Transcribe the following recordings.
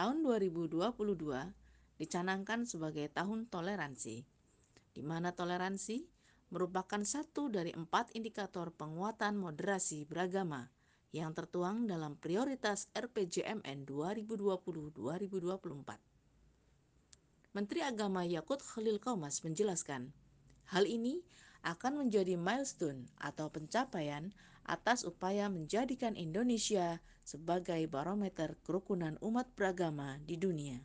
tahun 2022 dicanangkan sebagai tahun toleransi, di mana toleransi merupakan satu dari empat indikator penguatan moderasi beragama yang tertuang dalam prioritas RPJMN 2020-2024. Menteri Agama Yakut Khalil Kaumas menjelaskan, hal ini akan menjadi milestone atau pencapaian atas upaya menjadikan Indonesia sebagai barometer kerukunan umat beragama di dunia.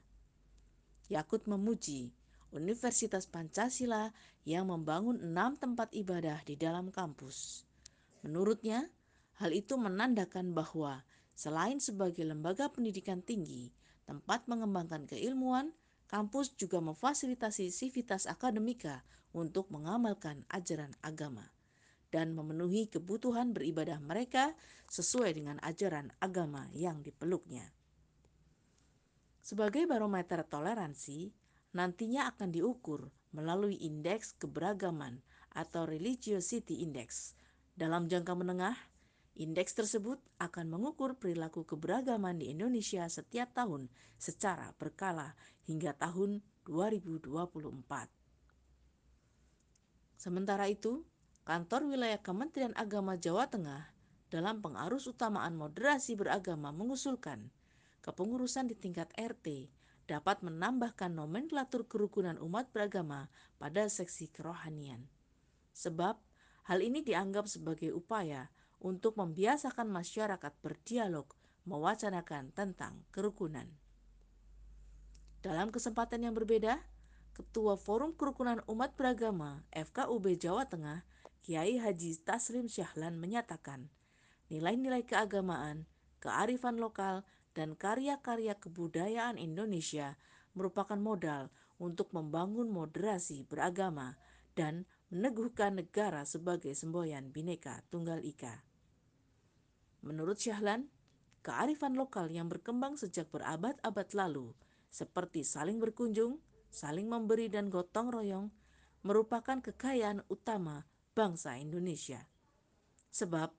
Yakut memuji Universitas Pancasila yang membangun enam tempat ibadah di dalam kampus. Menurutnya, hal itu menandakan bahwa selain sebagai lembaga pendidikan tinggi, tempat mengembangkan keilmuan, kampus juga memfasilitasi sivitas akademika untuk mengamalkan ajaran agama dan memenuhi kebutuhan beribadah mereka sesuai dengan ajaran agama yang dipeluknya. Sebagai barometer toleransi, nantinya akan diukur melalui indeks keberagaman atau Religiosity Index. Dalam jangka menengah, indeks tersebut akan mengukur perilaku keberagaman di Indonesia setiap tahun secara berkala hingga tahun 2024. Sementara itu, kantor wilayah Kementerian Agama Jawa Tengah dalam pengarus utamaan moderasi beragama mengusulkan kepengurusan di tingkat RT dapat menambahkan nomenklatur kerukunan umat beragama pada seksi kerohanian. Sebab hal ini dianggap sebagai upaya untuk membiasakan masyarakat berdialog mewacanakan tentang kerukunan. Dalam kesempatan yang berbeda, Ketua Forum Kerukunan Umat Beragama FKUB Jawa Tengah, Kiai Haji Taslim Syahlan menyatakan, nilai-nilai keagamaan, kearifan lokal, dan karya-karya kebudayaan Indonesia merupakan modal untuk membangun moderasi beragama dan meneguhkan negara sebagai semboyan bineka tunggal ika. Menurut Syahlan, kearifan lokal yang berkembang sejak berabad-abad lalu, seperti saling berkunjung, saling memberi dan gotong royong merupakan kekayaan utama bangsa Indonesia. Sebab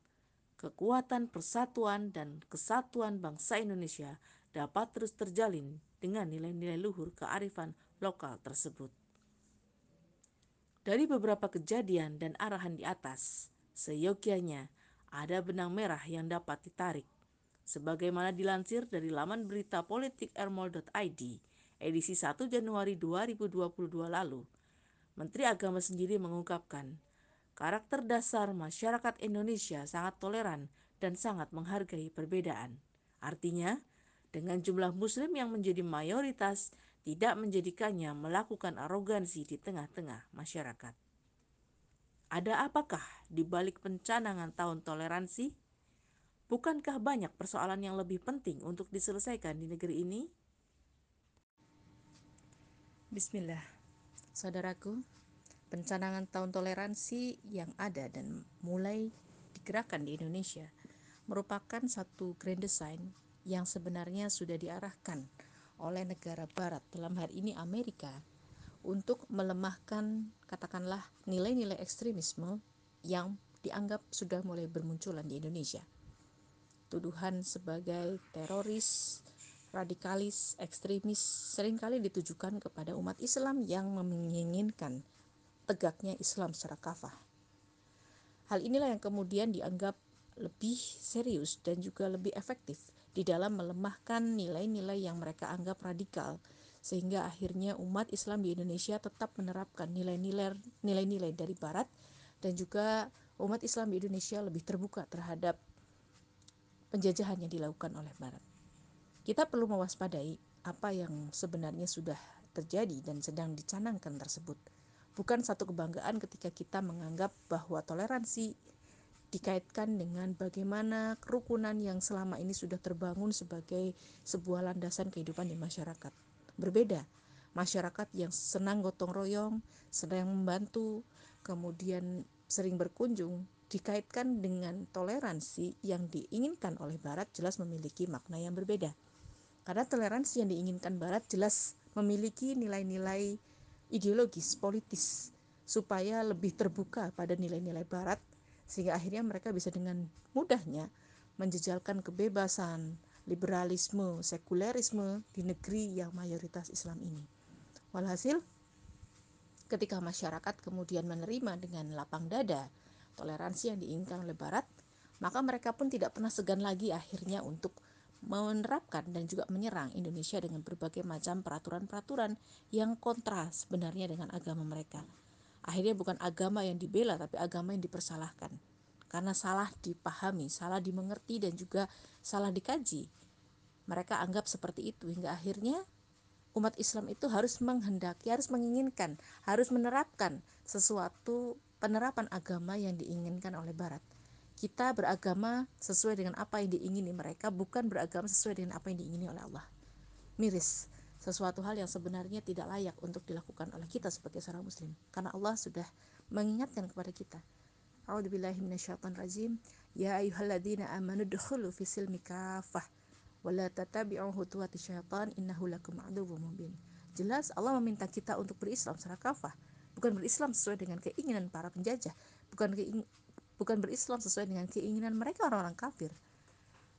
kekuatan persatuan dan kesatuan bangsa Indonesia dapat terus terjalin dengan nilai-nilai luhur kearifan lokal tersebut. Dari beberapa kejadian dan arahan di atas, seyogianya ada benang merah yang dapat ditarik. Sebagaimana dilansir dari laman berita politik ermol.id, edisi 1 Januari 2022 lalu, Menteri Agama sendiri mengungkapkan, karakter dasar masyarakat Indonesia sangat toleran dan sangat menghargai perbedaan. Artinya, dengan jumlah muslim yang menjadi mayoritas, tidak menjadikannya melakukan arogansi di tengah-tengah masyarakat. Ada apakah di balik pencanangan tahun toleransi? Bukankah banyak persoalan yang lebih penting untuk diselesaikan di negeri ini? Bismillah, saudaraku, pencanangan tahun toleransi yang ada dan mulai digerakkan di Indonesia merupakan satu grand design yang sebenarnya sudah diarahkan oleh negara barat dalam hari ini Amerika untuk melemahkan katakanlah nilai-nilai ekstremisme yang dianggap sudah mulai bermunculan di Indonesia. Tuduhan sebagai teroris, radikalis, ekstremis sering kali ditujukan kepada umat Islam yang menginginkan tegaknya Islam secara kafah. Hal inilah yang kemudian dianggap lebih serius dan juga lebih efektif di dalam melemahkan nilai-nilai yang mereka anggap radikal sehingga akhirnya umat Islam di Indonesia tetap menerapkan nilai-nilai nilai-nilai dari barat dan juga umat Islam di Indonesia lebih terbuka terhadap penjajahan yang dilakukan oleh barat. Kita perlu mewaspadai apa yang sebenarnya sudah terjadi dan sedang dicanangkan tersebut. Bukan satu kebanggaan ketika kita menganggap bahwa toleransi dikaitkan dengan bagaimana kerukunan yang selama ini sudah terbangun sebagai sebuah landasan kehidupan di masyarakat. Berbeda, masyarakat yang senang gotong royong, sedang membantu, kemudian sering berkunjung, dikaitkan dengan toleransi yang diinginkan oleh Barat jelas memiliki makna yang berbeda. Karena toleransi yang diinginkan Barat jelas memiliki nilai-nilai ideologis, politis, supaya lebih terbuka pada nilai-nilai Barat, sehingga akhirnya mereka bisa dengan mudahnya menjejalkan kebebasan, liberalisme, sekulerisme di negeri yang mayoritas Islam ini. Walhasil, ketika masyarakat kemudian menerima dengan lapang dada toleransi yang diinginkan oleh Barat, maka mereka pun tidak pernah segan lagi akhirnya untuk menerapkan dan juga menyerang Indonesia dengan berbagai macam peraturan-peraturan yang kontra sebenarnya dengan agama mereka. Akhirnya bukan agama yang dibela tapi agama yang dipersalahkan. Karena salah dipahami, salah dimengerti dan juga salah dikaji. Mereka anggap seperti itu hingga akhirnya umat Islam itu harus menghendaki, harus menginginkan, harus menerapkan sesuatu penerapan agama yang diinginkan oleh Barat. Kita beragama sesuai dengan apa yang diingini mereka, bukan beragama sesuai dengan apa yang diingini oleh Allah. Miris, sesuatu hal yang sebenarnya tidak layak untuk dilakukan oleh kita sebagai seorang muslim. Karena Allah sudah mengingatkan kepada kita. A'udzubillahi minasyaitonirrajim. Ya ayyuhalladzina amanu dkhulu fi silmi kafah wala tatabi'u khutuwati syaitan innahu lakum aduwwum mubin. Jelas Allah meminta kita untuk berislam secara kafah, bukan berislam sesuai dengan keinginan para penjajah, bukan keing bukan berislam sesuai dengan keinginan mereka orang-orang kafir.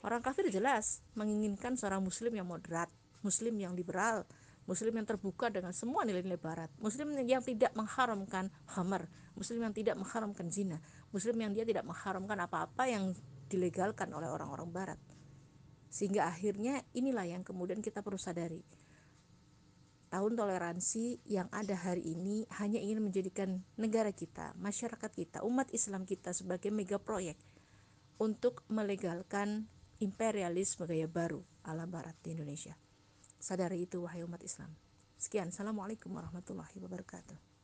Orang kafir jelas menginginkan seorang muslim yang moderat, muslim yang liberal, muslim yang terbuka dengan semua nilai-nilai barat, muslim yang tidak mengharamkan hamar, muslim yang tidak mengharamkan zina, muslim yang dia tidak mengharamkan apa-apa yang dilegalkan oleh orang-orang barat. Sehingga akhirnya inilah yang kemudian kita perlu sadari. Tahun toleransi yang ada hari ini hanya ingin menjadikan negara kita, masyarakat kita, umat Islam kita sebagai mega proyek untuk melegalkan imperialisme gaya baru ala barat di Indonesia. Sadari itu wahai umat Islam. Sekian, Assalamualaikum warahmatullahi wabarakatuh.